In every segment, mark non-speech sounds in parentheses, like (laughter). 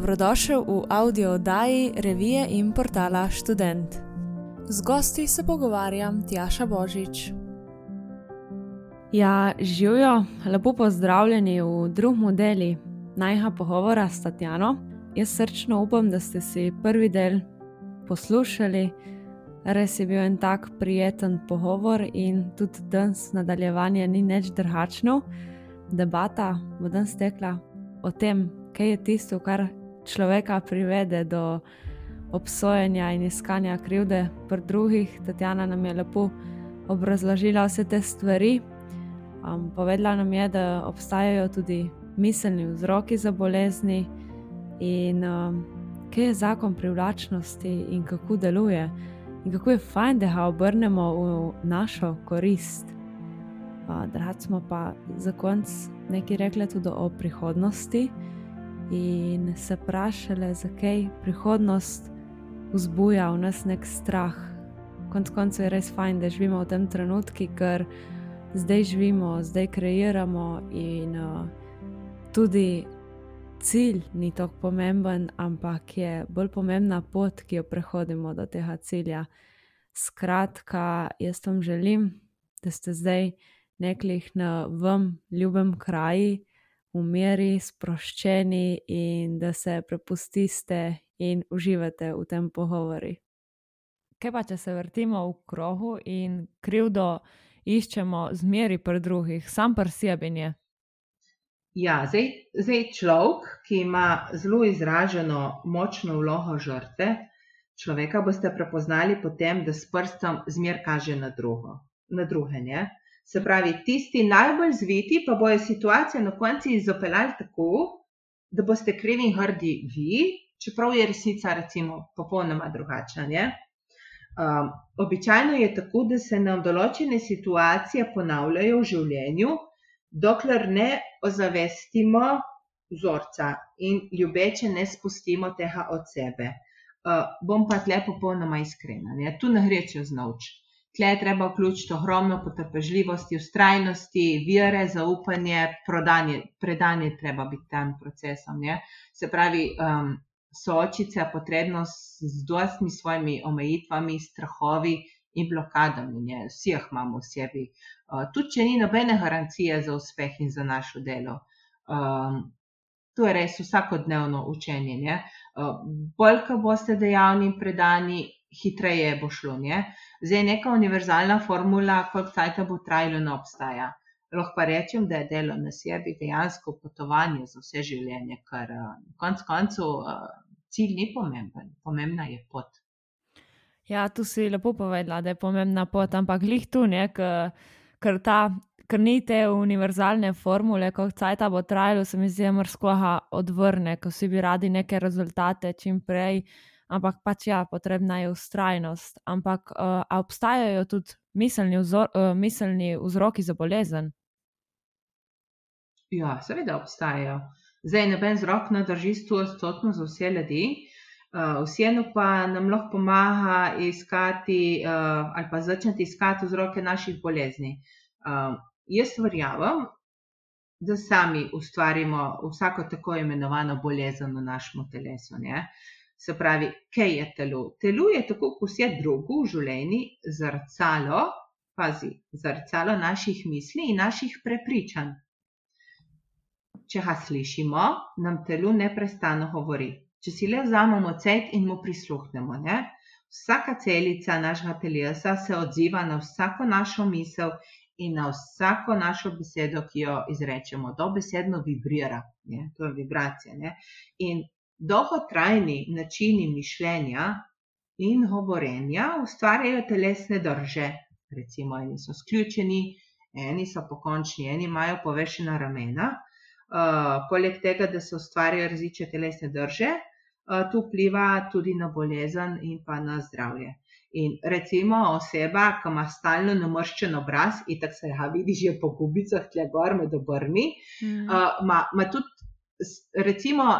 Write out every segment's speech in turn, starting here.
dobrodošel v audio oddaji revije in portala Student. Z gosti se pogovarjam Tjaša Božič. Ja, živijo, lepo pozdravljeni v drugem modeli najha pogovora s Tatjano. Jaz srčno upam, da ste si prvi del poslušali. Res je bil en tak prijeten pogovor in tudi danes nadaljevanje ni nič drugačno. Debata bo danes tekla o tem, kaj je tisto, kar človeka privede do obsojenja in iskanja krivde pri drugih. Tatjana nam je lepo obrazložila vse te stvari. Um, povedala nam je, da obstajajo tudi miselni vzroki za bolezni in um, kaj je zakon privlačnosti in kako deluje. In kako je fajn, da ga obrnemo v našo korist. Uh, Dragi smo pa za konec nekaj rekli tudi o prihodnosti in se vprašali, zakaj prihodnost vzbuja v nas nek strah. Konec koncev je res fajn, da živimo v tem trenutku, ker zdaj živimo, zdaj kreiramo in uh, tudi cilj ni tako pomemben, ampak je bolj pomembna pot, ki jo prehodimo do tega cilja. Skratka, jaz vam želim, da ste zdaj neklih na vam ljubem kraju, v meri, sproščeni in da se prepustiste in uživate v tem pogovori. Kaj pa, če se vrtimo v krogu in krivdo iščemo zmeri pri drugih, sam pri sebi je? Ja, zdaj, zdaj človek, ki ima zelo izraženo močno vlogo žrtve, človeka boste prepoznali potem, da s prstom zmer kaže na, drugo, na druge. Ne? Se pravi, tisti najbolj zviti pa bojo situacijo na koncu izopeljali tako, da boste krivi in hrdi vi, čeprav je resnica recimo popolnoma drugačna. Um, običajno je tako, da se nam določene situacije ponavljajo v življenju, dokler ne ozavestimo vzorca in ljubeče ne spustimo tega od sebe. Uh, bom pa tle popolnoma iskrena, ne? tu ne gre čez noč. Tle je treba vključiti ogromno potrpežljivosti, ustrajnosti, vire, zaupanje, prodanje, predanje treba biti tem procesom. Ne? Se pravi, um, soočiti se je potrebno z dostmi svojimi omejitvami, strahovi in blokadami. Ne? Vsi jih imamo v sebi. Uh, tudi, če ni nobene garancije za uspeh in za našo delo. Um, to je res vsakodnevno učenje. Uh, bolj, ko boste dejavni in predani, hitreje bo šlo. Ne? Zdaj, neka univerzalna formula, koliko časa bo trajalo, ne obstaja. Lahko pa rečem, da je delo na sebi dejansko potovanje za vse življenje, ker na uh, koncu koncev uh, cilj ni pomemben, pomembna je pot. Ja, tu si lepo povedala, da je pomembna pot, ampak glih tu ker ta. Ker ni te univerzalne formule, kako cajt bo trajalo, se mi zdi, da mrskoha odvrne, ko si bi radi neke rezultate čim prej, uh, ampak pač ja, potrebna je ustrajnost. Ampak uh, obstajajo tudi miselni, vzor, uh, miselni vzroki za bolezen? Ja, seveda obstajajo. Zdaj, noben vzrok ne drži stotno za vse ljudi. Uh, Vseeno pa nam lahko pomaga iskati uh, ali pa začeti iskati vzroke naših bolezni. Uh, jaz verjamem, da sami ustvarimo vsako tako imenovano bolezen v našem telesu. Ne? Se pravi, kaj je telo? Telo je tako kot vse drugo v življenju, zrcalo, pazi, zrcalo naših misli in naših prepričanj. Če ga slišimo, nam telo neprestano govori. Če si le vzamemo cvet in mu prisluhnemo, ne? vsaka celica našega telesa se odziva na vsako našo misel in na vsako našo besedo, ki jo izrečemo. Dobesedno vibrira, ne? to je vibracija. Ne? In Dolgotrajni načini mišljenja in govorjenja ustvarjajo telesne drže. Recimo, eni so sključeni, eni so pokončni, eni imajo povešena ramena. Uh, poleg tega, da se ustvarjajo različne telesne drže, uh, to vpliva tudi na bolezen in pa na zdravje. In recimo oseba, ki ima stalno namrščen obraz, in tako se ga vidi že po gubicah, tle gor med obrmi, mm. uh, ima tudi, recimo,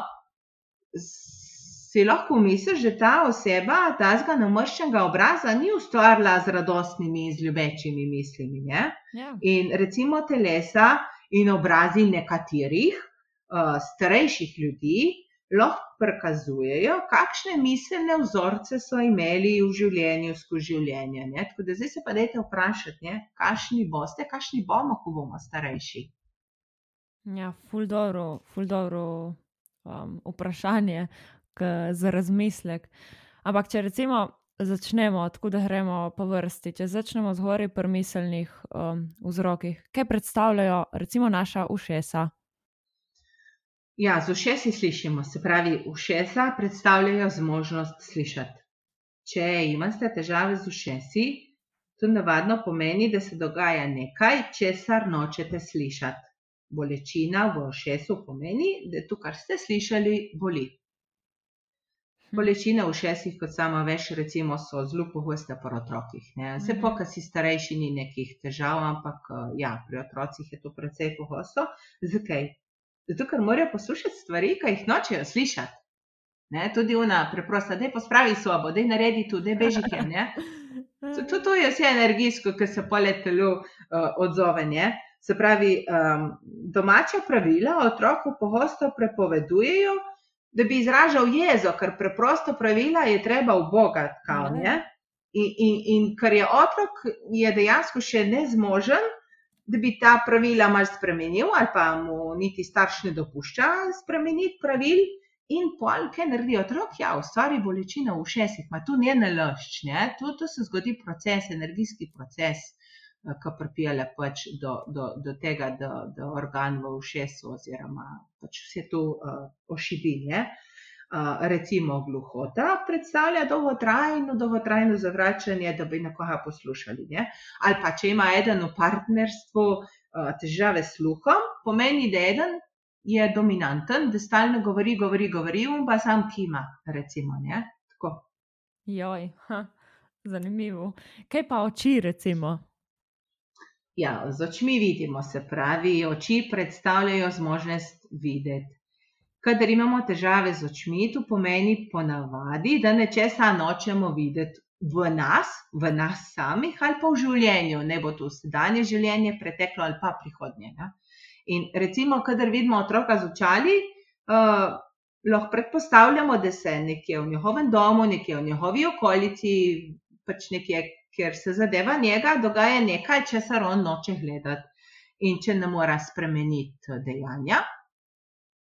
si lahko misliš, da ta oseba, ta zga namrščenega obraza, ni ustvarila z radostnimi in z ljubečimi mislimi. Ja. In recimo telesa in obrazi nekaterih uh, starejših ljudi lahko prikazujejo, kakšne miselne vzorce so imeli v življenju skozi življenje. Ne? Tako da zdaj se pa dajte vprašati, kakšni boste, kakšni bomo, ko bomo starejši. Ja, ful dobro, ful dobro um, vprašanje za razmislek. Ampak, če recimo začnemo, tako da gremo po vrsti, če začnemo zgoraj pri miselnih um, vzrokih, kaj predstavljajo recimo naša ušesa? Ja, z ušesi slišimo, se pravi, ušesa predstavljajo zmožnost slišati. Če imate težave z ušesi, to navadno pomeni, da se dogaja nekaj, česar nočete slišati. Bolečina v ušesu pomeni, da to, kar ste slišali, boli. Hm. Bolečine v ušesih, kot sama veš, recimo, so zelo pogoste pri otrocih. Vse mhm. po, kar si starejši, ni nekih težav, ampak ja, pri otrocih je to precej pogosto. Zakaj? Zato, ker morajo poslušati stvari, ki jih nočejo slišati. Ne? Tudi ona preprosta, da je pospravi sobo, da je naredi tu, da je bežite. (laughs) To, to je vse energijsko, ki se poletelo uh, odzove. Ne? Se pravi, um, domača pravila otroku pogosto prepovedujejo, da bi izražal jezo, ker preprosto pravila je treba v Boga. In, in, in ker je otrok, je dejansko še nezmožen da bi ta pravila malo spremenil, ali pa mu niti starš ne dopušča spremeniti pravil. In pol, kaj naredi otrok, ja, ustvari bolečino v šestih, ima tu njene lošč, ne? tu, se zgodi proces, energijski proces, ki pripelje pač do, do, do tega, da, da organ v ušesu oziroma pač vse to uh, ošibi. Ne? recimo gluhota, predstavlja dolgotrajno, dolgotrajno zavračanje, da bi nekoga poslušali. Ne? Ali pa če ima eden v partnerstvu težave s sluhom, pomeni, da eden je dominanten, da stalno govori, govori, govori, in pa sam kima. Recimo, Joj, ha, (laughs) zanimivo. Kaj pa oči, recimo? Ja, z očmi vidimo, se pravi, oči predstavljajo zmožnost videti. Kadar imamo težave z očmi, to pomeni ponavadi, da nečesa nočemo videti v nas, v nas samih ali pa v življenju, ne bo to sedanje življenje, preteklo ali pa prihodnje. Ne? In recimo, kadar vidimo otroka z očali, uh, lahko predpostavljamo, da se nekje v njihovem domu, nekje v njihovi okolici, pač nekje, kjer se zadeva njega, dogaja nekaj, česar on noče gledati. In če ne mora spremeniti dejanja,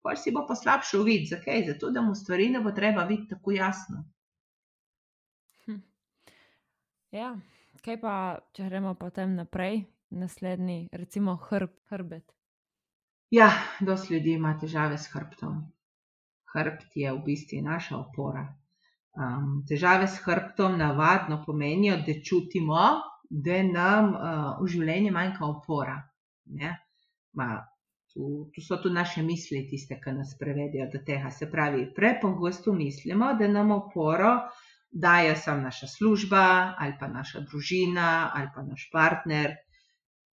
pa si bo poslabšal vid. Zakaj? Zato, da mu stvari ne bo treba videti tako jasno. Hm. Ja, kaj pa, če gremo potem naprej, naslednji, recimo hrb, hrbet. Ja, dosti ljudi ima težave s hrbtom. Hrbt je v bistvu naša opora. Um, težave s hrbtom navadno pomenijo, da čutimo, da nam uh, v življenju manjka opora. Ma, Tu, tu so tudi naše misli, tiste, ki nas prevedijo do tega. Se pravi, prepogosto mislimo, da nam oporo daje samo naša služba ali pa naša družina ali pa naš partner.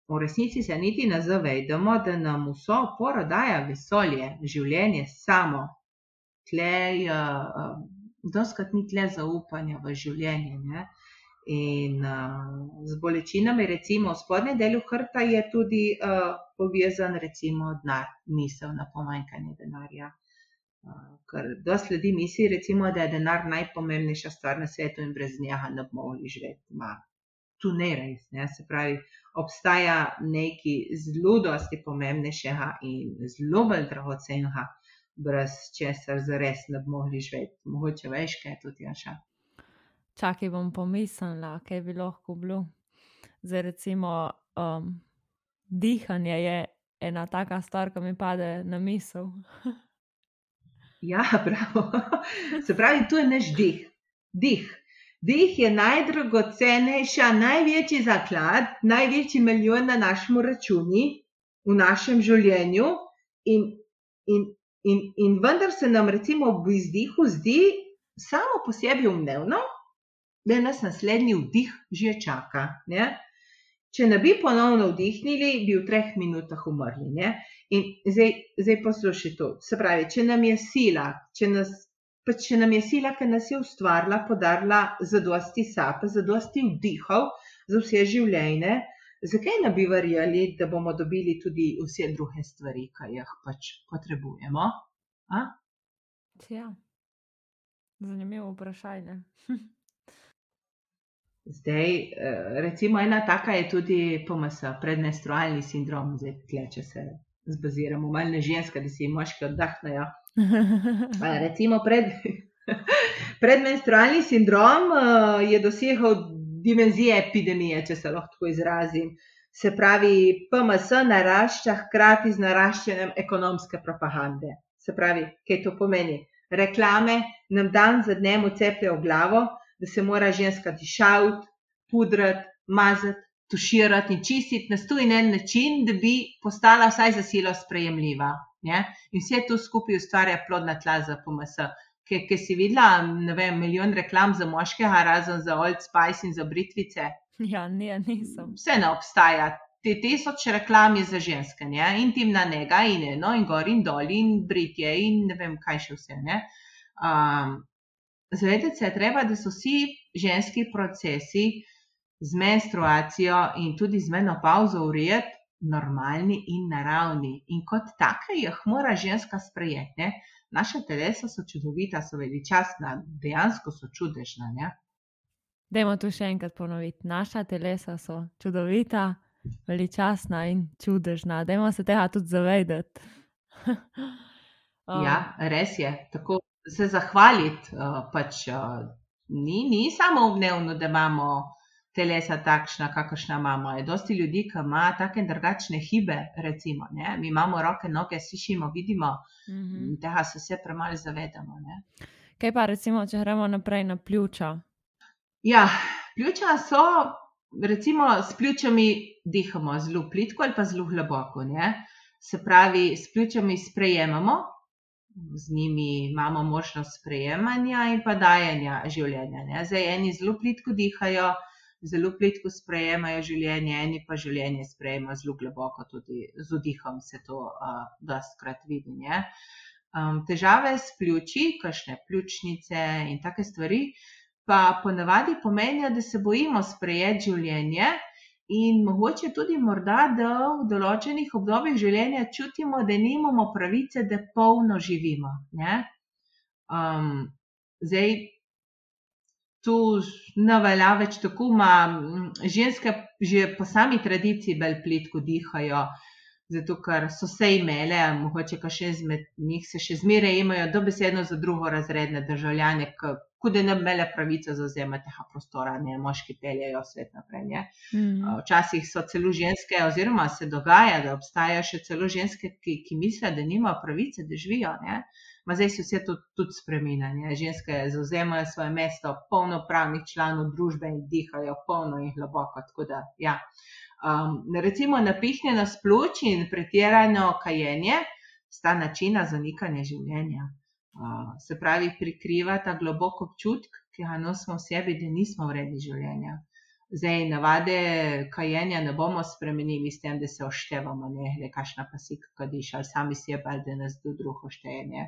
V resnici se niti ne zavedamo, da nam vso oporo daje vesolje, življenje samo. Tlej, uh, doskrat ni tle zaupanja v življenje. Ne? In uh, z bolečinami, recimo v spodnjem delu hrta, je tudi uh, povezan, recimo, denar, misel na pomanjkanje denarja. Uh, ker dosti ljudi misli, recimo, da je denar najpomembnejša stvar na svetu in brez njega ne bomo mogli živeti. Ma, tu ne res. Ne? Se pravi, obstaja nekaj zelo dosti pomembnejšega in zelo bolj dragocenega, brez česar za res ne bomo mogli živeti. Mogoče veš, kaj je tudi jaša. Čakaj, bom pomislila, kaj bi lahko bilo. Zdaj, recimo, um, dihanje je ena taka stvar, ki mi pade na misel. ja, (laughs) prav. Se pravi, tu je naš dih. Dih. Dih je najdragocenejša, največji zaklad, največji milijon na našem računu, v našem življenju. In, in, in, in vendar se nam, recimo, v izdihu zdi samo po sebi umnevno, da nas naslednji vdih že čaka. Ne? Če ne bi ponovno vdihnili, bi v treh minutah umrli. Ne? In zdaj, zdaj poslušaj to. Se pravi, če nam je sila, če, nas, če nam je sila, ki nas je ustvarila, podarila za dosti sape, za dosti vdihov, za vse življenje, zakaj ne bi verjeli, da bomo dobili tudi vse druge stvari, ki jih pač potrebujemo? A? Ja. Zanimivo vprašanje. (laughs) Zdaj, eh, recimo, ena taka je tudi PMS, predmenstrualni sindrom, zdaj, tle, če se zbaziramo, malo na ženske, da si moški oddahnejo. (laughs) Recimo, pred, (laughs) predmenstrualni sindrom uh, je dosegel dimenzije epidemije, če se lahko tako izrazim. Se pravi, PMS narašča hkrati z naraščanjem ekonomske propagande. Se pravi, kaj to pomeni? Reklame nam dan za dnem ucepljajo v glavo, da se mora ženska dišavati, pudrati, mazati, tuširati in čistiti na sto in en način, da bi postala vsaj za silo sprejemljiva. Ne? In vse to skupaj ustvarja plodna tla za PMS. Ker si videla, ne vem, milijon reklam za moškega, razen za Old Spice in za britvice. Ja, ne, nisem. Vse ne obstaja. Te tisoč reklam je za ženske, ne? intimna nega in eno, in gor in dol, in britje, in ne vem, kaj še vse. Um, Zavedati se je treba, da so vsi ženski procesi z menstruacijo in tudi z menopauzo urijeti normalni in naravni. In kot take jih mora ženska sprejeti. Ne? Naša telesa so čudovita, so veličastna, dejansko so čudežna. Ne? Dajmo tu še enkrat ponoviti. Naša telesa so čudovita, veličastna in čudežna. Dajmo se tega tudi zavedati. um. (laughs) Ja, res je. Tako se zahvaliti. Uh, pač, uh, ni, ni samo umnevno, da imamo telesa takšna, kakršna imamo. Je dosti ljudi, ki ima take in drugačne hibe. Recimo, Mi imamo roke, noge, slišimo, vidimo, mm -hmm. tega se vse premalo zavedamo. Ne? Kaj pa, recimo, če gremo naprej na pljuča? Ja, pljuča so, recimo, s pljučami dihamo zelo plitko ali pa zelo globoko. Ne? Se pravi, s pljučami sprejemamo, z njimi imamo možnost sprejemanja in pa dajanja življenja. Ne? Zdaj, eni zelo plitko dihajo, zelo plitko sprejemajo življenje, eni pa življenje sprejemajo zelo globoko, tudi z vdihom se to uh, dostkrat vidi. Um, težave s pljuči, kakšne pljučnice in take stvari, pa ponavadi pomenijo, da se bojimo sprejeti življenje. In mogoče tudi morda, da v določenih obdobjih življenja čutimo, da nimamo pravice, da polno živimo. Um, zdaj, tu ne velja več tako, da ženske že po sami tradiciji bolj plitko dihajo, zato ker so se imele, mogoče pa še izmed njih se še zmeraj imajo dobesedno za drugorazredne državljane, kot da ne bi imele pravice zauzemati tega prostora, ne moški peljejo svet naprej. Mm. Včasih so celo ženske, oziroma se dogaja, da obstajajo še celo ženske, ki, ki mislijo, da nimajo pravice, da živijo. Ne? Ma zdaj se vse to tudi spremenja. Ženske zauzemajo svoje mesto, polnopravnih članov družbe in dihajo polno in globoko. Da, ja. um, recimo napihnjeno sploč in pretirano kajenje sta načina zanikanja življenja se pravi, prikriva ta globoko občutek, ki ga nosimo v sebi, da nismo vredni življenja. Zdaj, navade kajenja ne bomo spremenili s tem, da se oštevamo, ne le kašna pa si kadiš ali sami sebe, ali da nas do drugo štejenje.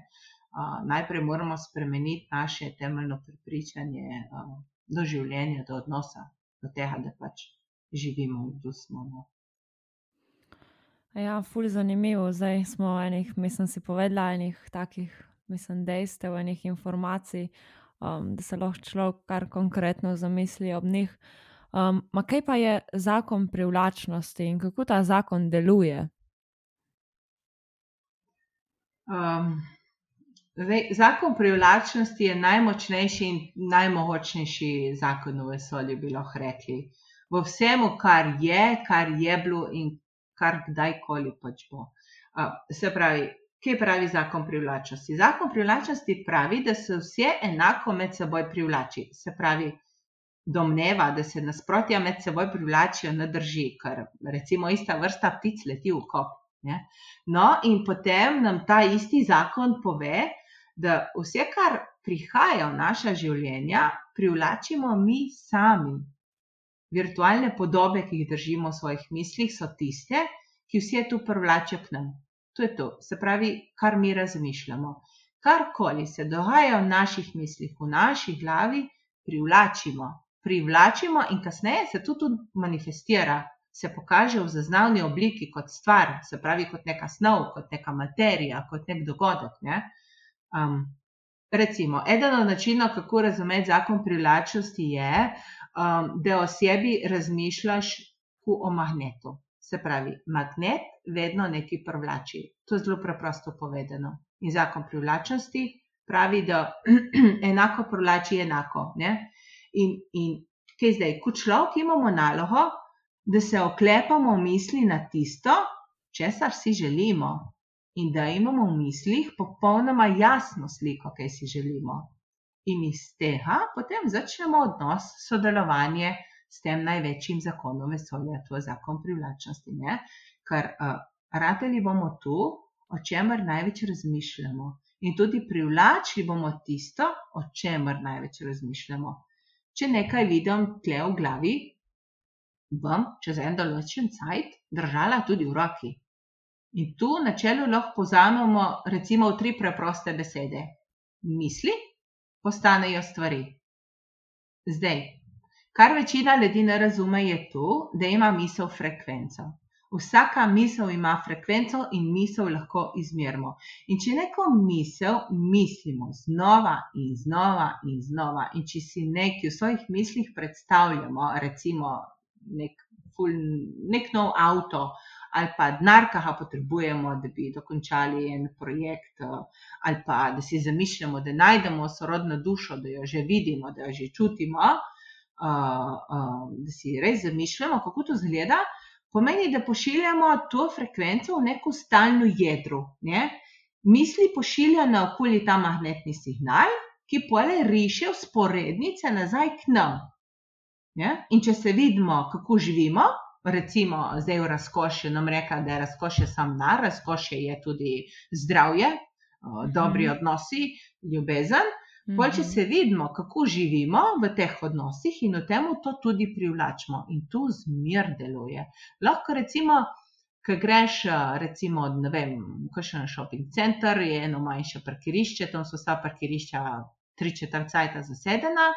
Uh, najprej moramo spremeniti naše temeljno prepričanje uh, do življenja, do odnosa, do tega, da pač živimo in tu smo. No. Ja, fulj zanimivo. Zdaj smo enih, mislim, si povedala, enih takih mislim, dejstev, enih informacij, um, da se lahko človek kar konkretno zamisli ob njih. Um, ma kaj pa je zakon privlačnosti in kako ta zakon deluje? Um, zdaj, zakon privlačnosti je najmočnejši in najmočnejši zakon v vesolju, bi lahko rekli. V vsem, kar je, kar je bilo in kar kdajkoli pač bo. Uh, se pravi, Kaj pravi zakon privlačnosti? Zakon privlačnosti pravi, da se vse enako med seboj privlači. Se pravi, domneva, da se nasprotja med seboj privlačijo, ne drži, ker recimo ista vrsta ptic leti v kop. Ne? No, in potem nam ta isti zakon pove, da vse, kar prihaja v naša življenja, privlačimo mi sami. Virtualne podobe, ki jih držimo v svojih mislih, so tiste, ki vse to privlačijo k nam. To je to, se pravi, kar mi razmišljamo. Karkoli se dogaja v naših mislih, v naši glavi, privlačimo, privlačimo in kasneje se tudi manifestira, se pokaže v zaznavni obliki kot stvar, se pravi, kot neka snov, kot neka materija, kot nek dogodek. Ne? Um, recimo, eden od načinov, kako razumeti zakon privlačnosti, je, um, da o sebi razmišljaš kot o magnetu. Se pravi, magnet vedno nekaj privlači. To je zelo preprosto povedano. In zakon privlačnosti pravi, da (clears throat) enako privlači enako. Ne? In, in kaj zdaj, kot človek imamo nalogo, da se oklepamo misli na tisto, česar si želimo, in da imamo v mislih popolnoma jasno sliko, kaj si želimo. In iz tega potem začnemo odnos, sodelovanje s tem največjim zakonom vesolja, to je zakon privlačnosti. Ne? Ker uh, rateli bomo tu, o čemer največ razmišljamo. In tudi privlačili bomo tisto, o čemer največ razmišljamo. Če nekaj vidim tle v glavi, bom čez en določen cajt držala tudi v roki. In tu na čelu lahko pozamemo recimo v tri preproste besede. Misli postanejo stvari. Zdaj, kar večina ljudi ne razume, je to, da ima misel frekvenco. Vsaka misel ima frekvenco in misel lahko izmerimo. In če neko misel mislimo znova in znova in znova, in če si nekaj v svojih mislih predstavljamo, recimo nek, ful, nek nov avto ali pa denar, ki ga potrebujemo, da bi dokončali en projekt, ali pa da si zamišljamo, da najdemo sorodno dušo, da jo že vidimo, da jo že čutimo, da si res zamišljamo, kako to zgleda. Pomeni, da pošiljamo to frekvenco v neko stalno jedro. Ne? Misli pošilja na okolje ta magnetni signal, ki pole riše usporednice nazaj k nam. Ja? In če se vidimo, kako živimo, recimo zdaj v razkošju, nam reka, da je razkošje sam na, razkošje je tudi zdravje, dobri mhm. odnosi, ljubezen. Pol, če mhm. se vidimo, kako živimo v teh odnosih in v tem to tudi privlačimo, in tu zmer deluje. Lahko recimo, ki greš, recimo, ne vem, kakšen shopping center, je eno manjše parkirišče, tam so vsa parkirišča tri četrt cajta zasedena.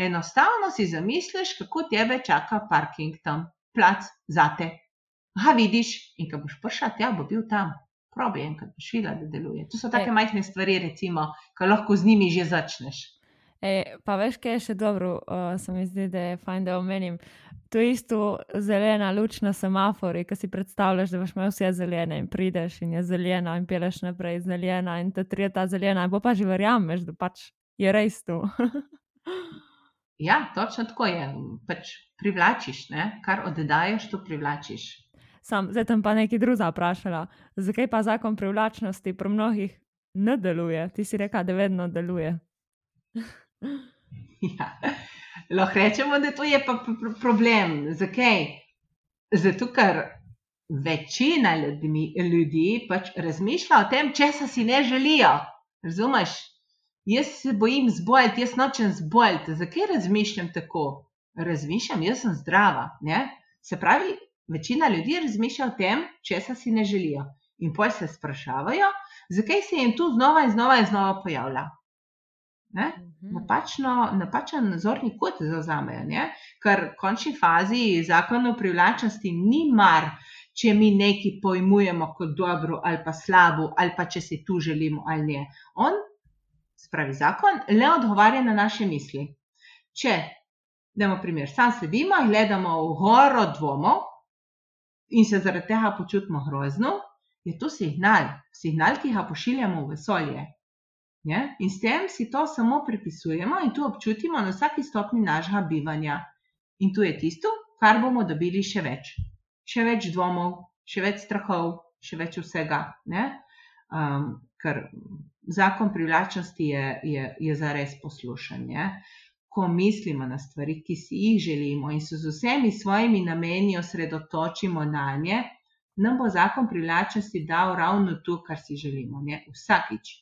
Enostavno si zamisliš, kako tebe čaka parking tam, plac zate. Ha, vidiš, in ko boš prišel tja, bo bil tam. Probi enkrat, boš videl, da deluje. To so take majhne stvari, recimo, ki lahko z njimi že začneš. E, pa veš, kaj je še dobro, uh, se mi zdi, da je fajn, da omenim. To je isto zelena luč na semafori, ki si predstavljaš, da boš imel vse zelene in prideš in je zelena in peleš naprej zelena in te tri je ta zelena. In pa že verjameš, da pač je res to. (laughs) Ja, točno tako je. Pač privlačiš, ne? kar oddajaš, to privlačiš. Sam, tam pa nekaj drugega vprašala. Zakaj pa zakon privlačnosti pri mnogih ne deluje? Ti si rekel, da vedno deluje. ja. Lahko rečemo, da to je pa problem. Zakaj? Zato, ker večina ljudmi, ljudi pač razmišlja o tem, česa si ne želijo. Razumeš? jaz se bojim zboliti, jaz nočem zboliti. Zakaj razmišljam tako? Razmišljam, jaz sem zdrava. Ne? Se pravi, večina ljudi razmišlja o tem, česa si ne želijo. In poj se sprašujejo, zakaj se jim tu znova in znova in znova pojavlja. Mhm. Napačno, napačen nazorni kot zauzamejo, ker v končni fazi zakon o privlačnosti ni mar, če mi nekaj pojmujemo kot dobro ali pa slabo, ali pa če si tu želimo ali ne. On spravi zakon, le odgovarja na naše misli. Če, da imamo primer, sam sedimo in gledamo v goro dvomov in se zaradi tega počutimo grozno, je to signal, signal, ki ga pošiljamo v vesolje. Je? In s tem si to samo pripisujemo in to občutimo na vsaki stopni našega bivanja. In tu je tisto, kar bomo dobili še več. Še več dvomov, še več strahov, še več vsega. Um, ker zakon privlačnosti je, je, je za res poslušanje. Ko mislimo na stvari, ki si jih želimo in se z vsemi svojimi nameni osredotočimo na nje, nam bo zakon privlačnosti dal ravno to, kar si želimo, ne? vsakič.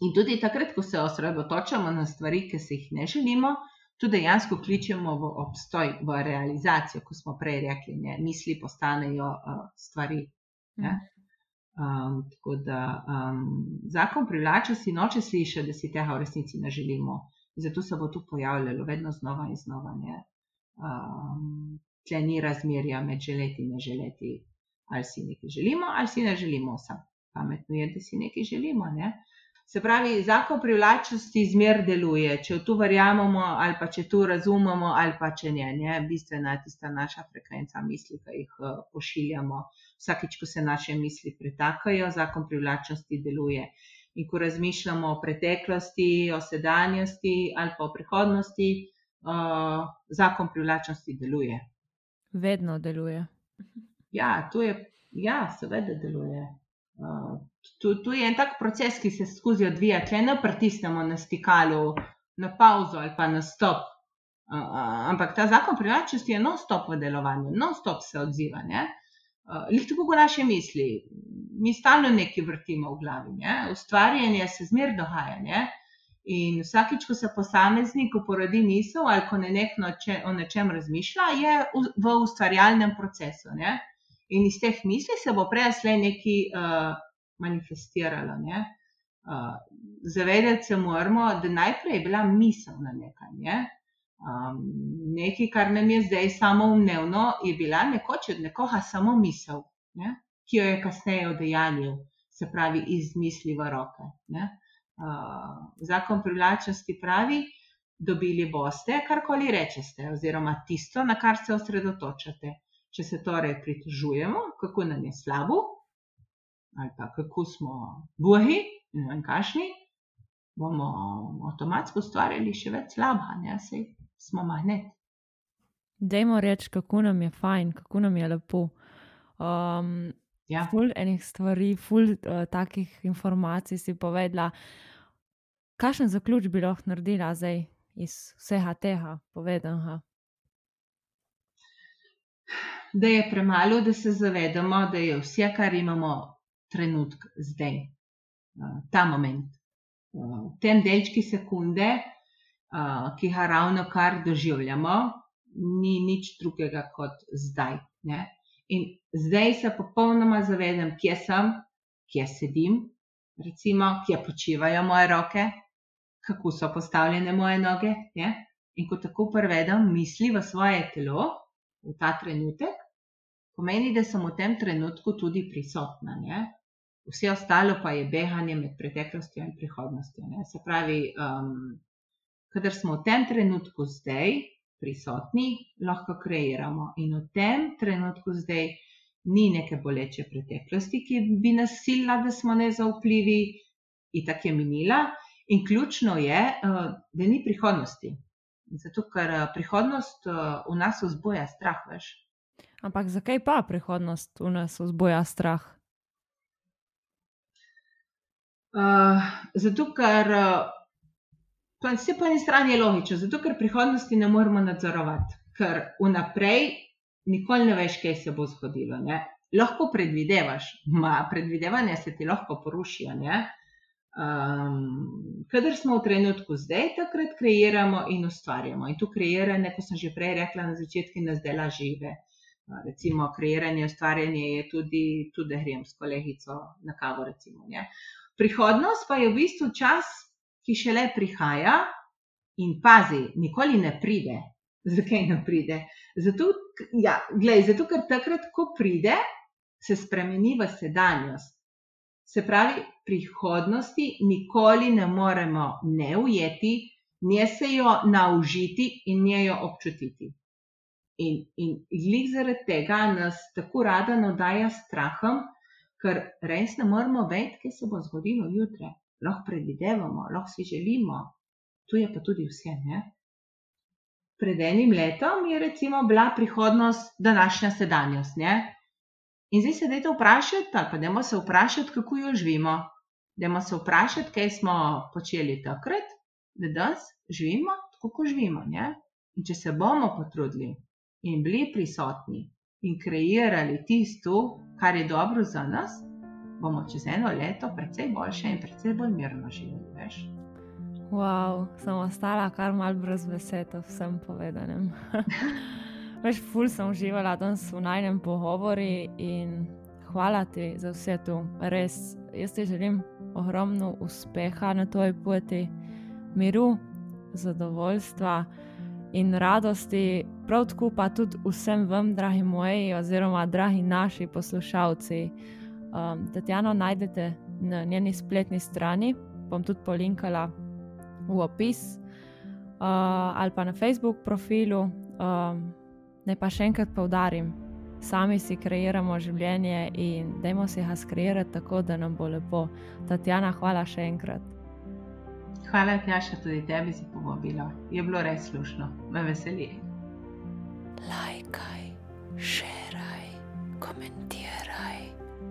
In tudi takrat, ko se osredotočamo na stvari, ki si jih ne želimo, tudi dejansko kličemo v obstoj, v realizacijo, kot smo prej rekli, ne? misli postanejo uh, stvari. Ne? Um, tako da um, zakon privlača si noče slišati, da si tega v resnici ne želimo. In zato se bo to pojavljalo vedno znova in znova. Um, tle ni razmerja med želeti in ne želeti, ali si nekaj želimo, ali si ne želimo. Sam pametno je, da si nekaj želimo. Ne? Se pravi, zakon privlačnosti zmer deluje, če v to verjamemo, ali pa če to razumemo, ali pa če ne. ne? Bistvena je tista naša frekvenca misli, ki jih uh, pošiljamo. Vsakič, ko se naše misli pretakajo, zakon privlačnosti deluje. In ko razmišljamo o preteklosti, o sedanjosti ali pa o prihodnosti, uh, zakon privlačnosti deluje. Vedno deluje. Ja, to je, ja, seveda deluje. Uh, to, to je en tak proces, ki se skozi odvija, če ne pritisnemo na stikalu, na pauzo ali pa na stop. Uh, ampak ta zakon privlačnosti je non-stop v delovanju, non-stop se odziva. Uh, Lih tako kot naše misli, mi stalno nekaj vrtimo v glavi, ne? ustvarjanje se zmer dogaja. In vsakič, ko se posameznik porodi misel ali ko ne nekno če, o nečem razmišlja, je v, v ustvarjalnem procesu. Ne? In iz teh misli se bo prej slej nekaj uh, manifestiralo. Ne? Uh, zavedati se moramo, da najprej je bila misel na nekaj. Ne? Um, nekaj, kar nam je zdaj samo umnevno, je bila nekoč od nekoga samo misel, ne? ki jo je kasneje odejanil, se pravi, iz misli v roke. Uh, zakon privlačnosti pravi, dobili boste, karkoli rečete, oziroma tisto, na kar se osredotočate. Če se torej pritožujemo, kako nam je slabo, ali pa kako smo bohi in kašni, bomo avtomatsko ustvarjali še več slaba, ne sej smo magnet. Dajmo reči, kako nam je fajn, kako nam je lepo. Um, ja. Ful enih stvari, ful uh, takih informacij si povedala. Kakšen zaključ bi lahko naredila zdaj iz vsega tega povedanega? da je premalo, da se zavedamo, da je vse, kar imamo trenutek zdaj, ta moment. V tem delčki sekunde, ki ga ravno kar doživljamo, ni nič drugega kot zdaj. Ne? In zdaj se popolnoma zavedam, kje sem, kje sedim, recimo, kje počivajo moje roke, kako so postavljene moje noge. Ne? In ko tako prevedem misli v svoje telo, v ta trenutek, pomeni, da sem v tem trenutku tudi prisotna. Ne? Vse ostalo pa je behanje med preteklostjo in prihodnostjo. Ne? Se pravi, um, kadar smo v tem trenutku zdaj prisotni, lahko kreiramo. In v tem trenutku zdaj ni neke boleče preteklosti, ki bi nas silila, da smo nezaupljivi, in tako je minila. In ključno je, uh, da ni prihodnosti. Zato, ker uh, prihodnost uh, v nas vzbuja strah, veš. Ampak zakaj pa prihodnost v nas vzboja strah? Uh, zato, ker uh, se po eni strani je logično, zato ker prihodnosti ne moremo nadzorovati, ker vnaprej nikoli ne veš, kaj se bo zgodilo. Ne? Lahko predvidevaš, ma predvidevanja se ti lahko porušijo. Um, kadar smo v trenutku zdaj, takrat kreiramo in ustvarjamo. In to kreiranje, kot sem že prej rekla na začetku, nas dela žive. Uh, recimo, kreiranje, ustvarjanje je tudi, tudi grem s kolegico na kavo. Recimo, Prihodnost pa je v bistvu čas, ki šele prihaja in pazi, nikoli ne pride. Zakaj ne pride? Zato, ja, glej, zato ker takrat, ko pride, se spremeni v sedanjost. Se pravi, prihodnosti nikoli ne moremo ne ujeti, ne se jo naužiti in ne jo občutiti. In, in glih zaradi tega nas tako rada nadaja strahom, ker res ne moramo vedeti, kaj se bo zgodilo jutri. Lahko predvidevamo, lahko si želimo, tu je pa tudi vse. Ne? Pred enim letom je recimo bila prihodnost današnja sedanjost. Ne? In zdaj se dajte vprašati, pa dajmo se vprašati, kako jo živimo. Dajmo se vprašati, kaj smo počeli takrat, da danes živimo tako, kot živimo. Ne? In če se bomo potrudili, in bili prisotni in kreirali tisto, kar je dobro za nas, bomo čez eno leto precej boljše in precej bolj mirno živeli. Veš? Wow, sem ostala kar mal brez besed, vsem povedanem. (laughs) Veš, ful sem uživala danes v najnem pogovoru in hvala ti za vse to. Res, jaz ti želim ogromno uspeha na tvoji poti, miru, zadovoljstva in radosti, prav tako pa tudi vsem vam, dragi moji, oziroma dragi naši poslušalci. Um, Tatjano najdete na njeni spletni strani bom tudi polinkala v opis uh, ali pa na Facebook profilu. Um, ne pa še enkrat povdarim, sami si kreiramo življenje in dajmo si ga skreirati tako, da nam bo lepo. Tatjana, hvala še enkrat. Hvala, Tjaša, tudi tebi za povabilo. Je bilo res slušno, me veseli. Lajkaj, šeraj, komentiraj.